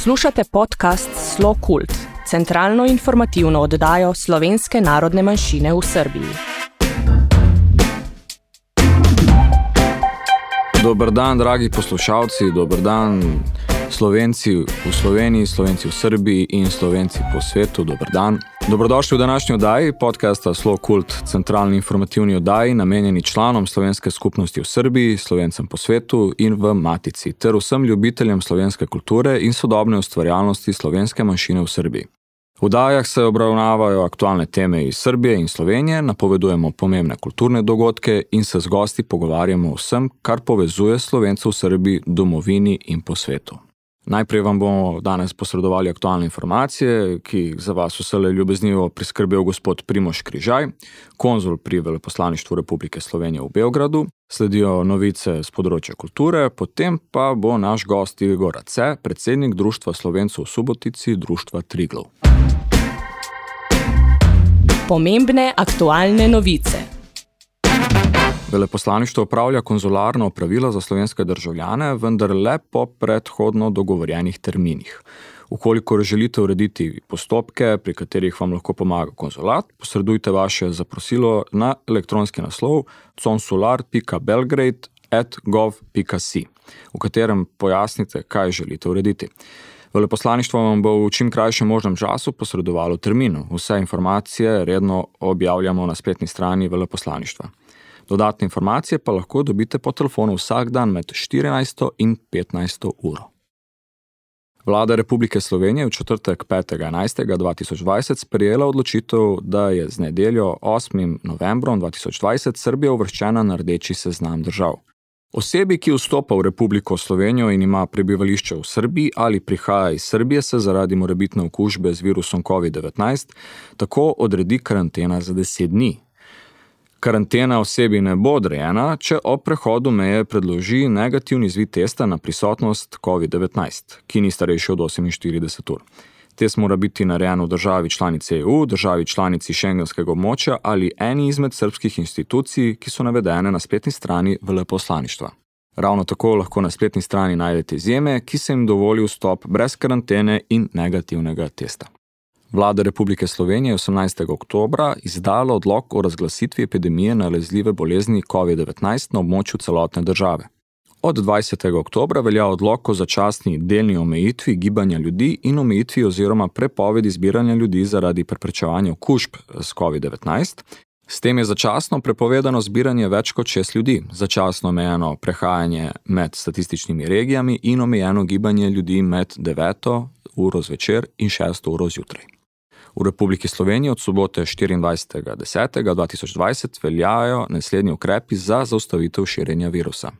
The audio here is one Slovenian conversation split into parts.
Poslušate podcast Slo Kult, centralno informativno oddajo slovenske narodne manjšine v Srbiji. Dober dan, dragi poslušalci, dober dan, Slovenci v Sloveniji, Slovenci v Srbiji in Slovenci po svetu. Dober dan. Dobrodošli v današnji oddaji podcasta Slow Cult, centralni informativni oddaji, namenjeni članom slovenske skupnosti v Srbiji, slovencem po svetu in v Matici, ter vsem ljubiteljem slovenske kulture in sodobne ustvarjalnosti slovenske manjšine v Srbiji. V dajah se obravnavajo aktualne teme iz Srbije in Slovenije, napovedujemo pomembne kulturne dogodke in se z gosti pogovarjamo o vsem, kar povezuje slovence v Srbiji, domovini in po svetu. Najprej vam bomo danes posredovali aktualne informacije, ki jih za vas vse ljubeznivo priskrbel gospod Primoš Križaj, konzul pri Veleposlaništvu Republike Slovenije v Beogradu. Sledijo novice z področja kulture, potem pa bo naš gost Igor Race, predsednik Društva Slovencev v Subotici, Društva Triglov. Pomembne aktualne novice. Veleposlaništvo upravlja konzularno opravilo za slovenske državljane, vendar le po predhodno dogovorjenih terminih. Ukolikor želite urediti postopke, pri katerih vam lahko pomaga konzulat, posredujte vaše zaprosilo na elektronski naslov consular.belgrade.gov.si, v katerem pojasnite, kaj želite urediti. Veleposlaništvo vam bo v čim krajšem možnem času posredovalo termin. Vse informacije redno objavljamo na spletni strani veleposlaništva. Dodatne informacije pa lahko dobite po telefonu vsak dan med 14 in 15 uro. Vlada Republike Slovenije v četrtek 5.11.2020 sprejela odločitev, da je z nedeljo 8. novembrom 2020 Srbija uvrščena na rdeči seznam držav. Osebi, ki vstopa v Republiko Slovenijo in ima prebivališče v Srbiji ali prihaja iz Srbije, se zaradi morebitne okužbe z virusom COVID-19 tako odredi karantena za 10 dni, Karantena osebi ne bo odrejena, če ob prehodu meje predloži negativni izvid testa na prisotnost COVID-19, ki ni starejši od 48 ur. Test mora biti narejen v državi članici EU, državi članici šengenskega območja ali eni izmed srpskih institucij, ki so navedene na spletni strani veleposlaništva. Ravno tako lahko na spletni strani najdete izjeme, ki se jim dovoli vstop brez karantene in negativnega testa. Vlada Republike Slovenije je 18. oktober izdala odlog o razglasitvi epidemije nalezljive bolezni COVID-19 na območju celotne države. Od 20. oktober velja odlog o začasni delni omejitvi gibanja ljudi in omejitvi oziroma prepovedi zbiranja ljudi zaradi preprečevanja okužb s COVID-19. S tem je začasno prepovedano zbiranje več kot šest ljudi, začasno omejeno prehajanje med statističnimi regijami in omejeno gibanje ljudi med 9. uro zvečer in 6. uro zjutraj. V Republiki Sloveniji od sobote 24.10.2020 veljajo naslednji ukrepi za zaustavitev širjenja virusa.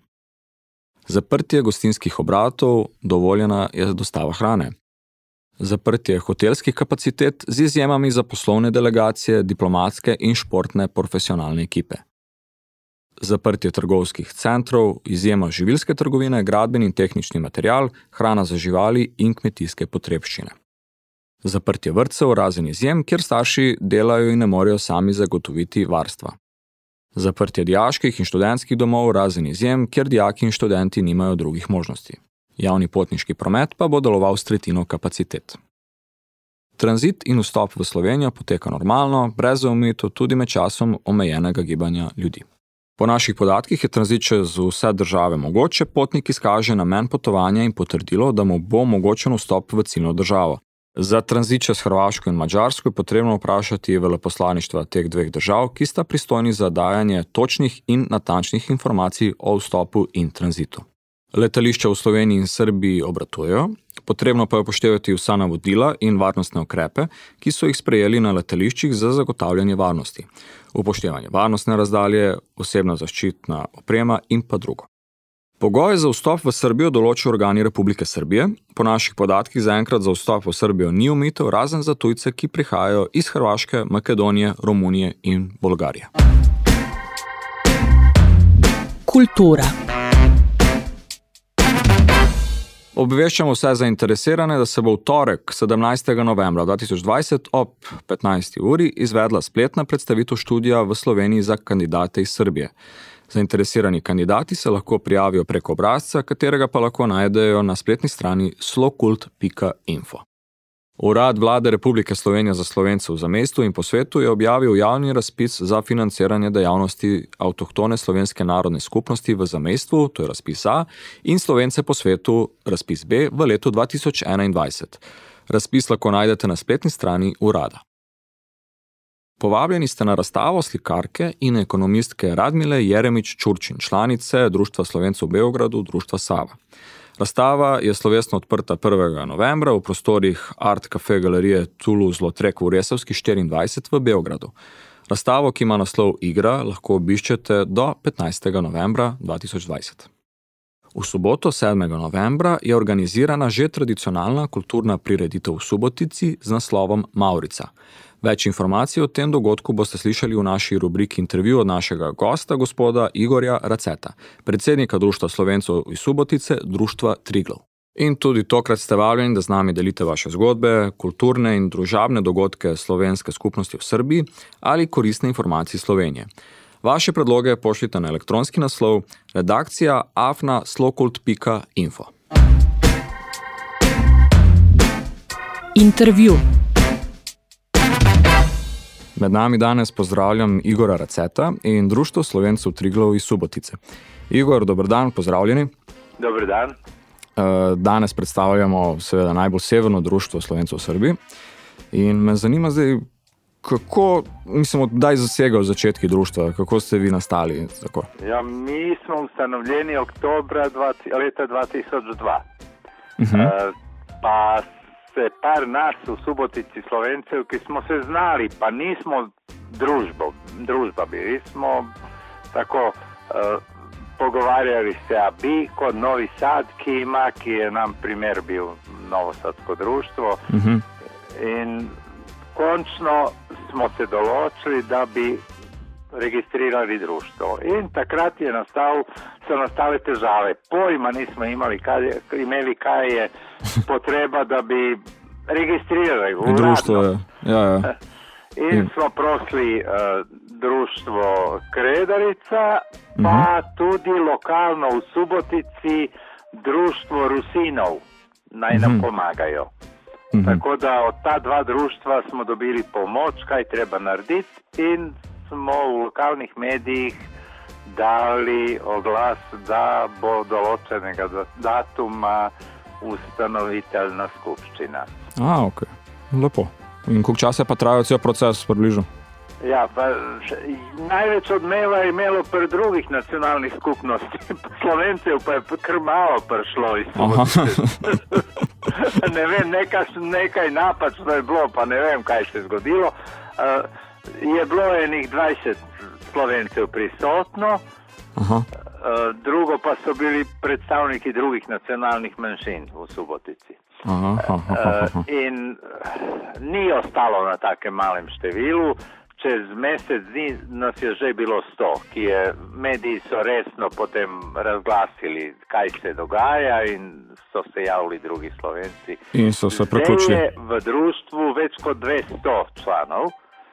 Zaprtje gostinskih obratov, dovoljena je dostava hrane. Zaprtje hotelskih kapacitet z izjemami za poslovne delegacije, diplomatske in športne profesionalne ekipe. Zaprtje trgovskih centrov, izjema živilske trgovine, gradbeni in tehnični material, hrana za živali in kmetijske potrebščine. Zaprtje vrtcev, razen izjem, kjer starši delajo in ne morejo sami zagotoviti varstva. Zaprtje dijaških in študentskih domov, razen izjem, kjer dijaki in študenti nimajo drugih možnosti. Javni potniški promet pa bo deloval s tretjino kapacitet. Tranzit in vstop v Slovenijo poteka normalno, brez omejitev tudi med časom omejenega gibanja ljudi. Po naših podatkih je tranzit čez vse države mogoče, potnik izkaže namen potovanja in potrdilo, da mu bo omogočen vstop v ciljno državo, Za tranzit čez Hrvaško in Mačarsko je potrebno vprašati veleposlaništva teh dveh držav, ki sta pristojni za dajanje točnih in natančnih informacij o vstopu in tranzitu. Letališča v Sloveniji in Srbiji obratujejo, potrebno pa je upoštevati vsa navodila in varnostne ukrepe, ki so jih sprejeli na letališčih za zagotavljanje varnosti. Upoštevanje varnostne razdalje, osebna zaščitna oprema in pa drugo. Pogoje za vstop v Srbijo določijo organi Republike Srbije. Po naših podatkih zaenkrat za vstop v Srbijo ni omitev, razen za tujce, ki prihajajo iz Hrvaške, Makedonije, Romunije in Bolgarije. Kultura. Obveščamo vse zainteresirane, da se bo v torek 17. novembra 2020 ob 15. uri izvedla spletna predstavitev študija v Sloveniji za kandidate iz Srbije. Zainteresirani kandidati se lahko prijavijo preko obrazca, katerega pa lahko najdejo na spletni strani slokult.info. Urad vlade Republike Slovenije za slovence v zamestu in po svetu je objavil javni razpis za financiranje dejavnosti avtohtone slovenske narodne skupnosti v zamestvu, to je razpis A, in slovence po svetu, razpis B, v letu 2021. Razpis lahko najdete na spletni strani urada. Povabljeni ste na razstavo slikarke in ekonomistke Radmile Jeremič Čurčin, članice Društva Slovencev v Beogradu, Društva Sava. Razstava je slovesno odprta 1. novembra v prostorih Art Cafe Galerije Toulouse-Lautrec v Resavski 24 v Beogradu. Razstavo, ki ima naslov Igra, lahko obiščete do 15. novembra 2020. V soboto 7. novembra je organizirana že tradicionalna kulturna prireditev v Subotici z naslovom Maurica. Več informacij o tem dogodku boste slišali v naši rubriki intervju od našega gosta, gospoda Igorja Raceta, predsednika Društva Slovencev iz Subotice, Društva Triglov. In tudi tokrat ste vabljeni, da z nami delite vaše zgodbe, kulturne in družabne dogodke slovenske skupnosti v Srbiji ali koristne informacije Slovenije. Vaše predloge pošljite na elektronski naslov redakcija afna.slokult.info. Intervju. Med nami danes pozdravljam Igora Raceta in Društvo Slovencev Triglov iz Subotice. Igor, dober dan, pozdravljeni. Dober dan. Eh, danes predstavljamo seveda najbolj severno društvo Slovencev v Srbiji. In me zanima zdaj, kako, mislim, kdaj zasegajo začetki društva, kako ste vi nastali? Tako? Ja, mi smo ustanovljeni oktobra 20, leta 2002. Uh -huh. uh, pa se par nas v Subotici Slovencev, ki smo se znali, pa nismo družbo, družba bili, smo tako uh, pogovarjali se, a bi kot Novi Sad, ki ima, ki je nam primer bil Novosadsko društvo. Uh -huh. In končno smo se določili, da bi registrirali društvo. In takrat je nastal, so nastale težave. Pojma nismo imeli, kaj je, imeli, kaj je potreba, da bi registrirali I društvo. Je. Ja, ja. In In- smo prosili uh, društvo Kredarica, pa tudi lokalno v Subotici društvo Rusinov, naj nam Mhm. pomagajo. Mhm. Tako da od ta dva društva smo dobili pomoč, kaj treba narediti, in smo v lokalnih medijih dali oglas, da bo določenega da- datuma ustanoviteljna skupščina. A, ok, lepo. In koliko časa pa traja cel proces, približno? Ja, pa, največ odmeva je imelo pri drugih nacionalnih skupnostih, slovencev pa je kar malo prišlo iz. Subotice. ne vem, nekaj, nekaj napačno je bilo, pa ne vem, kaj se je zgodilo. Uh, je bilo enih 20 slovencev prisotno, Aha. uh, drugo pa so bili predstavniki drugih nacionalnih manjšin v Subotici. Aha, aha, aha. Uh, in uh, ni ostalo na takem malem številu. Čez mesec dni nas je že bilo 100, ki je mediji so resno potem razglasili, kaj se dogaja, in so se javili drugi slovenci. In so se Zdaj priključili. je v društvu več kot 200 članov.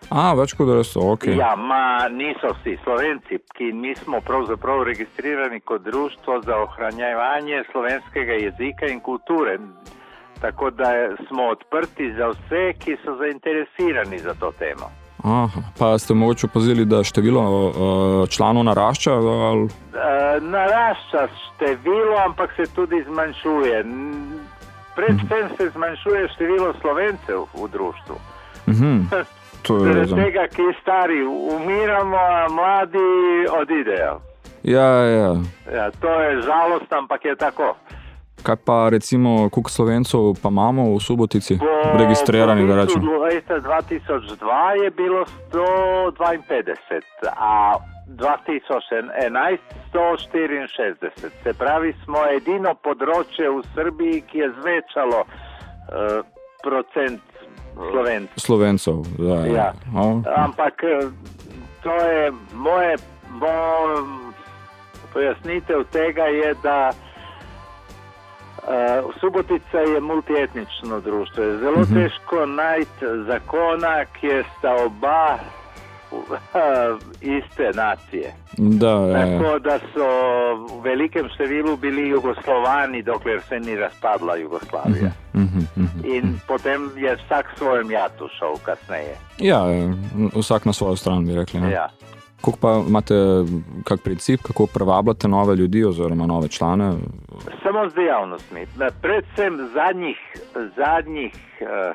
A, več kot res, ok. Ja, ma niso vsi slovenci, ki mi smo pravzaprav registrirani kot društvo za ohranjevanje slovenskega jezika in kulture. Tako da smo odprti za vse, ki so zainteresirani za to temo. Aha. Pa ste mogoče opazili, da število uh, članov narašča? Ali... E, narašča število, ampak se tudi zmanjšuje. Predvsem se zmanjšuje število slovencev v. Mhm. To je Zaradi razumem. tega, ki stari umiramo, a mladi odidejo. Ja, ja. Ja, to je žalost, ampak je tako. Kaj pa recimo, koliko slovencev pa imamo v Subotici registriranih, da rečem? Leta 2002 je bilo 152, a 2011 164. Se pravi, smo edino področje v Srbiji, ki je zvečalo uh, procent slovencev. Slovencev, da. Ja. O, Ampak eh, to je moje, moje pojasnitev tega je, da uh, Subotica je multietnično društvo. Je zelo uh -huh. težko najti zakona, kjer sta oba iste nacije. Da, ja, ja. Tako da so v velikem številu bili Jugoslovani, dokler se ni razpadla Jugoslavija. Mhm, mhm. In potem je vsak svojem jatu šel kasneje. ja, ja, vsak na svojo stran bi rekli. Ne? Ja. Kako pa imate kak princip, kako privabljate nove ljudi oziroma nove člane? Samo z dejavnostmi. Predvsem zadnjih, zadnjih eh,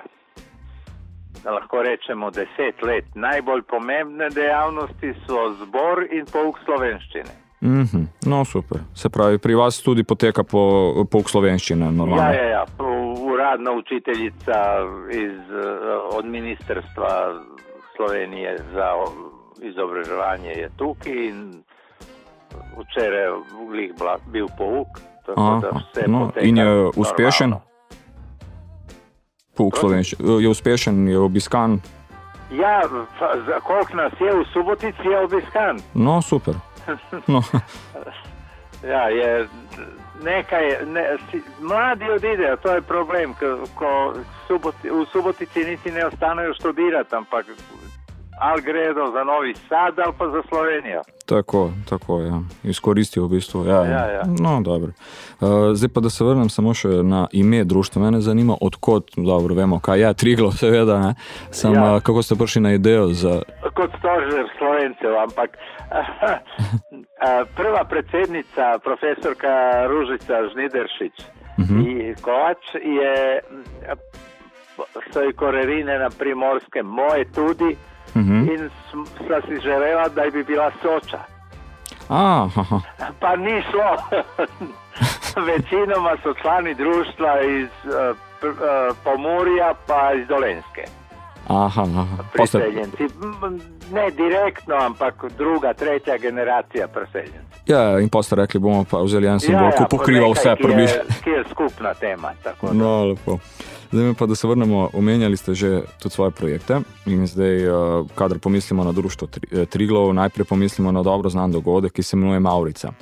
lahko rečemo deset let, najbolj pomembne dejavnosti so zbor in pouk slovenščine. Mhm, no, super. Se pravi, pri vas tudi poteka po, pouk slovenščine, normalno. Ja, ja, ja. Uradna učiteljica iz, eh, od ministrstva Slovenije za izobraževanje je tukaj in včeraj je bil pouk. Tako da Aha, vse no, poteka in je uspešen? normalno. Pouk slovenščine. Je uspešen, je obiskan. Ja, za koliko nas je v Subotici, je obiskan. No, super. No, Ja, je nekaj, ne, si, mladi odidejo, to je problem, ko, ko suboti, v Subotici niti ne ostanejo študirati, ampak ali gredo za Novi Sad ali pa za Slovenijo. tako, tako ja. izkoristijo v bistvu. Ja, Ja, ja. No, dobro. Uh, zdaj pa, da se vrnem samo še na ime društva. Mene zanima, odkot, dobro, vemo, kaj je Triglo, seveda, ne? Sam, Ja. ja. kako ste prišli na idejo za. Kot stožer slovencev, ampak a, prva predsednica, profesorka Ružica Žnideršič i Kovač je, so ji korerine na primorskem, moje tudi, Mhm. in sva si želela, da bi bila Soča. A, aha, Pa ni šlo. Večinoma so člani društva iz uh, uh, Pomorja pa iz Dolenske. aha, aha. Priseljenci. Ne direktno, ampak druga, tretja generacija priseljencev. Ja, in pa ste rekli, bomo pa vzeli en simbol, ki pokriva vse približno. Ki je skupna tema. No, lepo. Zdaj pa, da se vrnemo, omenjali ste že tudi svoje projekte in zdaj, eh, kadar pomislimo na društvo eh, Triglov, najprej pomislimo na dobro znan dogodek, ki se imenuje Maurica.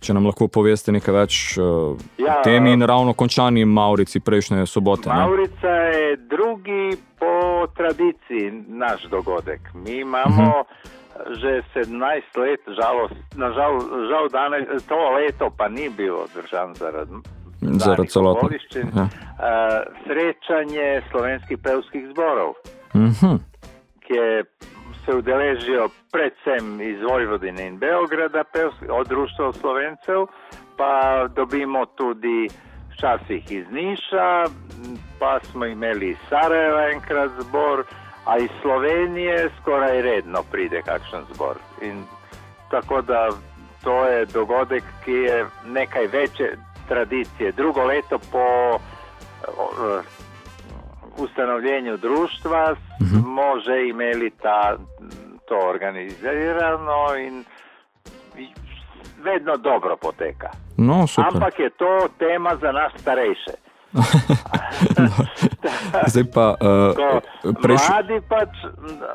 Če nam lahko poveste nekaj več o Ja, temi in ravno končani Maurici prejšnje sobote. Ne? Maurica je drugi po tradiciji naš dogodek. Mi imamo že 17 let, žalost, nažal, žal danes, to leto pa ni bilo držan zaradi Zaradi celotne- ja. Eh, srečanje slovenskih pevskih zborov, Mhm. ki je se udeležijo predvsem iz Vojvodine in Beograda, pevski, od društva Slovencev, pa dobimo tudi včasih iz Niša, pa smo imeli iz Sarajeva enkrat zbor, a iz Slovenije skoraj redno pride kakšen zbor. In tako da to je dogodek, ki je nekaj večje tradicije. Drugo leto po ustanovljenju društva smo že imeli ta, to organizirano in i vedno dobro poteka. No, super. Ampak je to tema za nas starejše. Zdaj pa uh, prejšnji. mladi pač,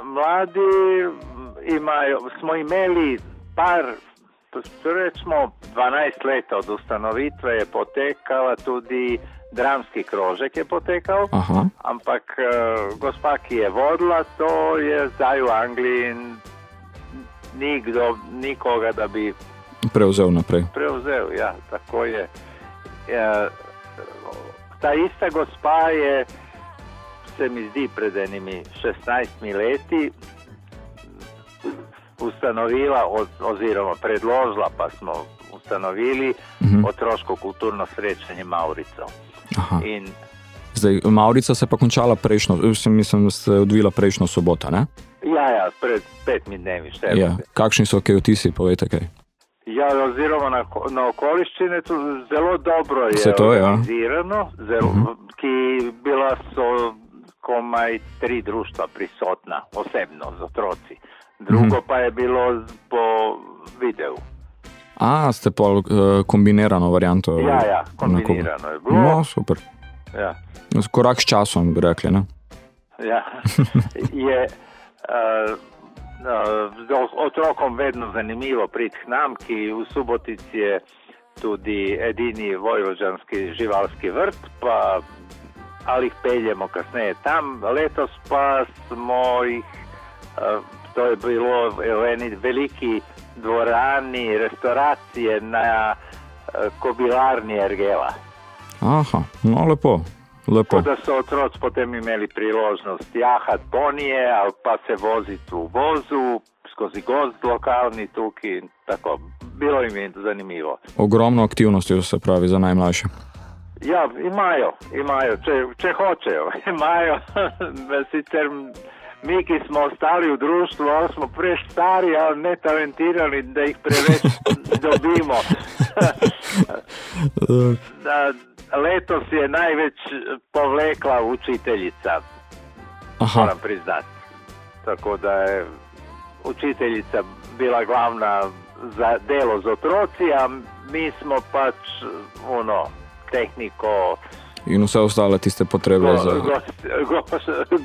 mladi imajo, smo imeli par, rečemo 12 let od ustanovitve je potekala tudi dramski krožek je potekal, Aha, ampak uh, gospa, ki je vodila, to je zdaj v Angliji in nikdo, nikoga, da bi prevzel naprej. prevzel. Ja, tako je. Ja, ta ista gospa je, se mi zdi, pred enimi 16 leti ustanovila oziroma predložila, pa smo ustanovili Mhm. otroško kulturno srečanje Maurico. In Zdaj, Maurica se je pa končala prejšnjo, eh, mislim, da se je odvila prejšnjo soboto. Ne? ja, ja, pred petimi dnevi še. Ja. Kakšni so kaj vtisi, povejte kaj. Ja, oziroma na, na okoliščine to zelo dobro je Vse to, ja. organizirano, zelo, uh -huh. ki bila so komaj tri društva prisotna, osebno z otroci. Drugo uh -huh. pa je bilo po videu. A, ste pa uh, kombinirano varianto. Ja, ja, kombinirano je bilo. No, super. Ja, Korak s časom, bi rekli. Ne? ja. je uh, uh, otrokom vedno zanimivo priti k nam, ki v Subotici je tudi edini vojvođanski živalski vrt, pa ali jih peljemo kasneje tam. Letos pa smo jih uh, to je bilo v eni veliki dvorani, restauracije na uh, kobilarni Ergela. Aha, no lepo. lepo. Tako da so otroci potem imeli priložnost jahati ponije ali pa se voziti v vozu skozi gozd lokalni tukaj in tako. Bilo jim je zanimivo. Ogromno aktivnosti se pravi za najmlajše. Ja, imajo, imajo, če, če hočejo, imajo. Sicer mi, ki smo ostali v društvu, ali smo prestari ali ne talentirani, da jih preveč dobimo. da, letos je največ povlekla učiteljica, Aha, moram priznati. Tako da je učiteljica bila glavna za delo z otroci, a mi smo pač ono, tehniko, in vse ostale tiste potrebe go, za. go, go,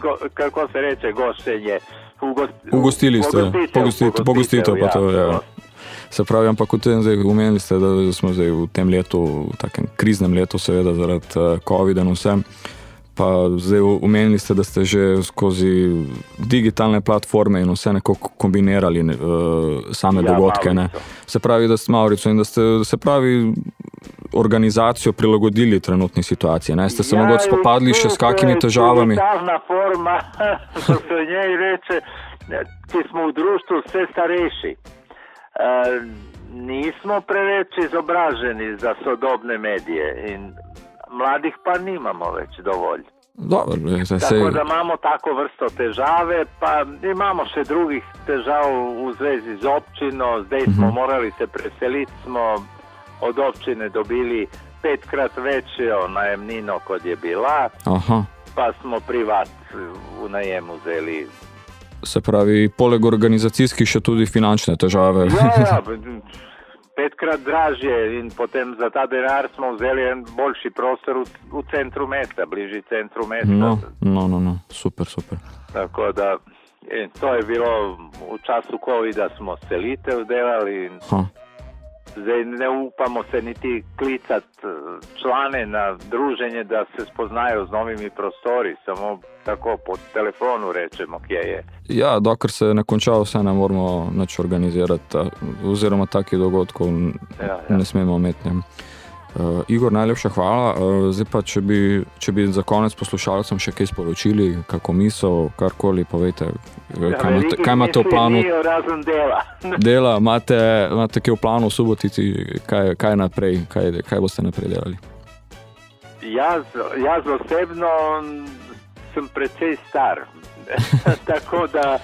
go, kako se reče, gošenje. Ugost, Ugostili ste, pogostitev, pogostitev, pogostitev pa to, ja. Se pravi, ampak v tem zdaj umenili ste, da smo zdaj v tem letu, v takem kriznem letu, seveda zaradi eh, COVID-a in vse. Pa zdaj umenili ste, da ste že skozi digitalne platforme in vse nekako kombinirali uh, same Ja, dogodke. Ne? Se pravi, da ste Maurico in da ste se pravi organizacijo prilagodili trenutni situaciji. Ne? Ste se ja, mogoče spopadli še s kakimi težavami? Digitalna forma, kot se njej reče, ki smo v društvu vse starejši. E, nismo preveč izobraženi za sodobne medije in mladih pa nimamo več dovolj. Dobro, zdaj se, Tako da imamo tako vrsto težave, pa imamo še drugih težav v zvezi z občino. Zdaj smo morali se preseliti, smo od občine dobili petkrat večjo najemnino, kot je bila, aha, pa smo privat v najemu vzeli. se pravi, poleg organizacijskih še tudi finančne težave. Ja, ja, petkrat dražje in potem za ta denar smo vzeli en boljši prostor v, v centru mesta, bližji centru mesta. No, no, no, no, super, super. Tako da in to je bilo v času COVID-a smo selitev delali in Ha. Zdaj ne upamo se niti klicati eh, člane na druženje, da se spoznajo z novimi prostori, samo tako po telefonu rečemo, kje je. Ja, dokler se ne konča, vse ne moramo nič organizirati, ta- oziroma takih dogodkov Ja, ja. ne smemo imeti. ne. Uh, Igor, najlepša hvala. Uh, zdaj pa, če bi, če bi za konec poslušalcem še kaj sporočili, kako misel, karkoli povejte, ja, kaj, imate, velikih kaj imate v planu Razen dela. dela, imate, imate kaj v planu v subotici, kaj, kaj naprej, kaj, kaj boste naprej delali. Jaz, jaz osebno sem precej star. Tako da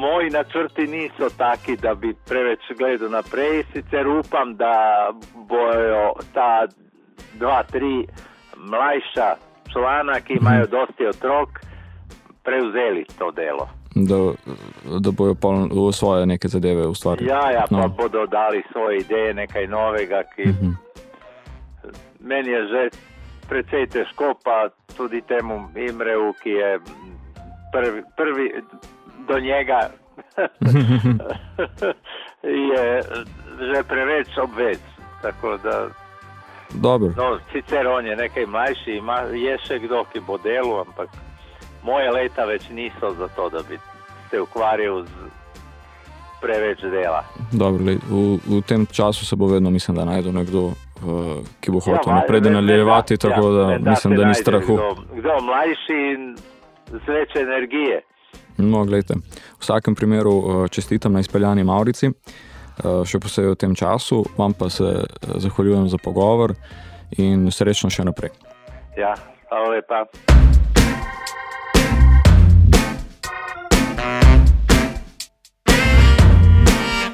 moji načrti niso taki, da bi preveč gledal naprej. Sicer upam, da bojo ta dva, tri mlajša člana, ki imajo dosti otrok, prevzeli to delo. Da, da bojo v svoje neke zadeve ustvarili. Ja, ja, pa No. bodo dali svoje ideje, nekaj novega, ki Mhm. meni je že precej težko, pa tudi temu Imreju, ki je prvi, prvi do njega je že preveč obvez. Tako da, Dobro. no, sicer on je nekaj mlajši, ima, je še kdo, ki bo delal, ampak moje leta več niso za to, da bi se ukvarjal z preveč dela. Dobro, lej, v, v tem času se bo vedno, mislim, da najde nekdo, uh, ki bo hotel Ja, naprej nadaljevati, ne da- tako ja, da da mislim, se da ni strahu. Kdo, kdo mlajši in z več energije. No, gledajte, v vsakem primeru uh, čestitam na izpeljani Maurici, uh, še posebej v tem času, vam pa se uh, zahvaljujem za pogovor in srečno še naprej. Ja, hvala lepa.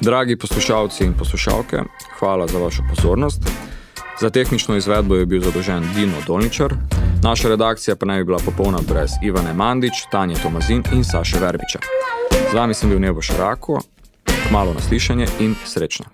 Dragi poslušalci in poslušalke, hvala za vašo pozornost. Za tehnično izvedbo je bil zadolžen Dino Dolničar, naša redakcija pa naj bi bila popolna brez Ivane Mandič, Tanje Tomazin in Saše Verbiča. Z vami sem bil Nebo Šarako, kmalo naslišanje in srečno.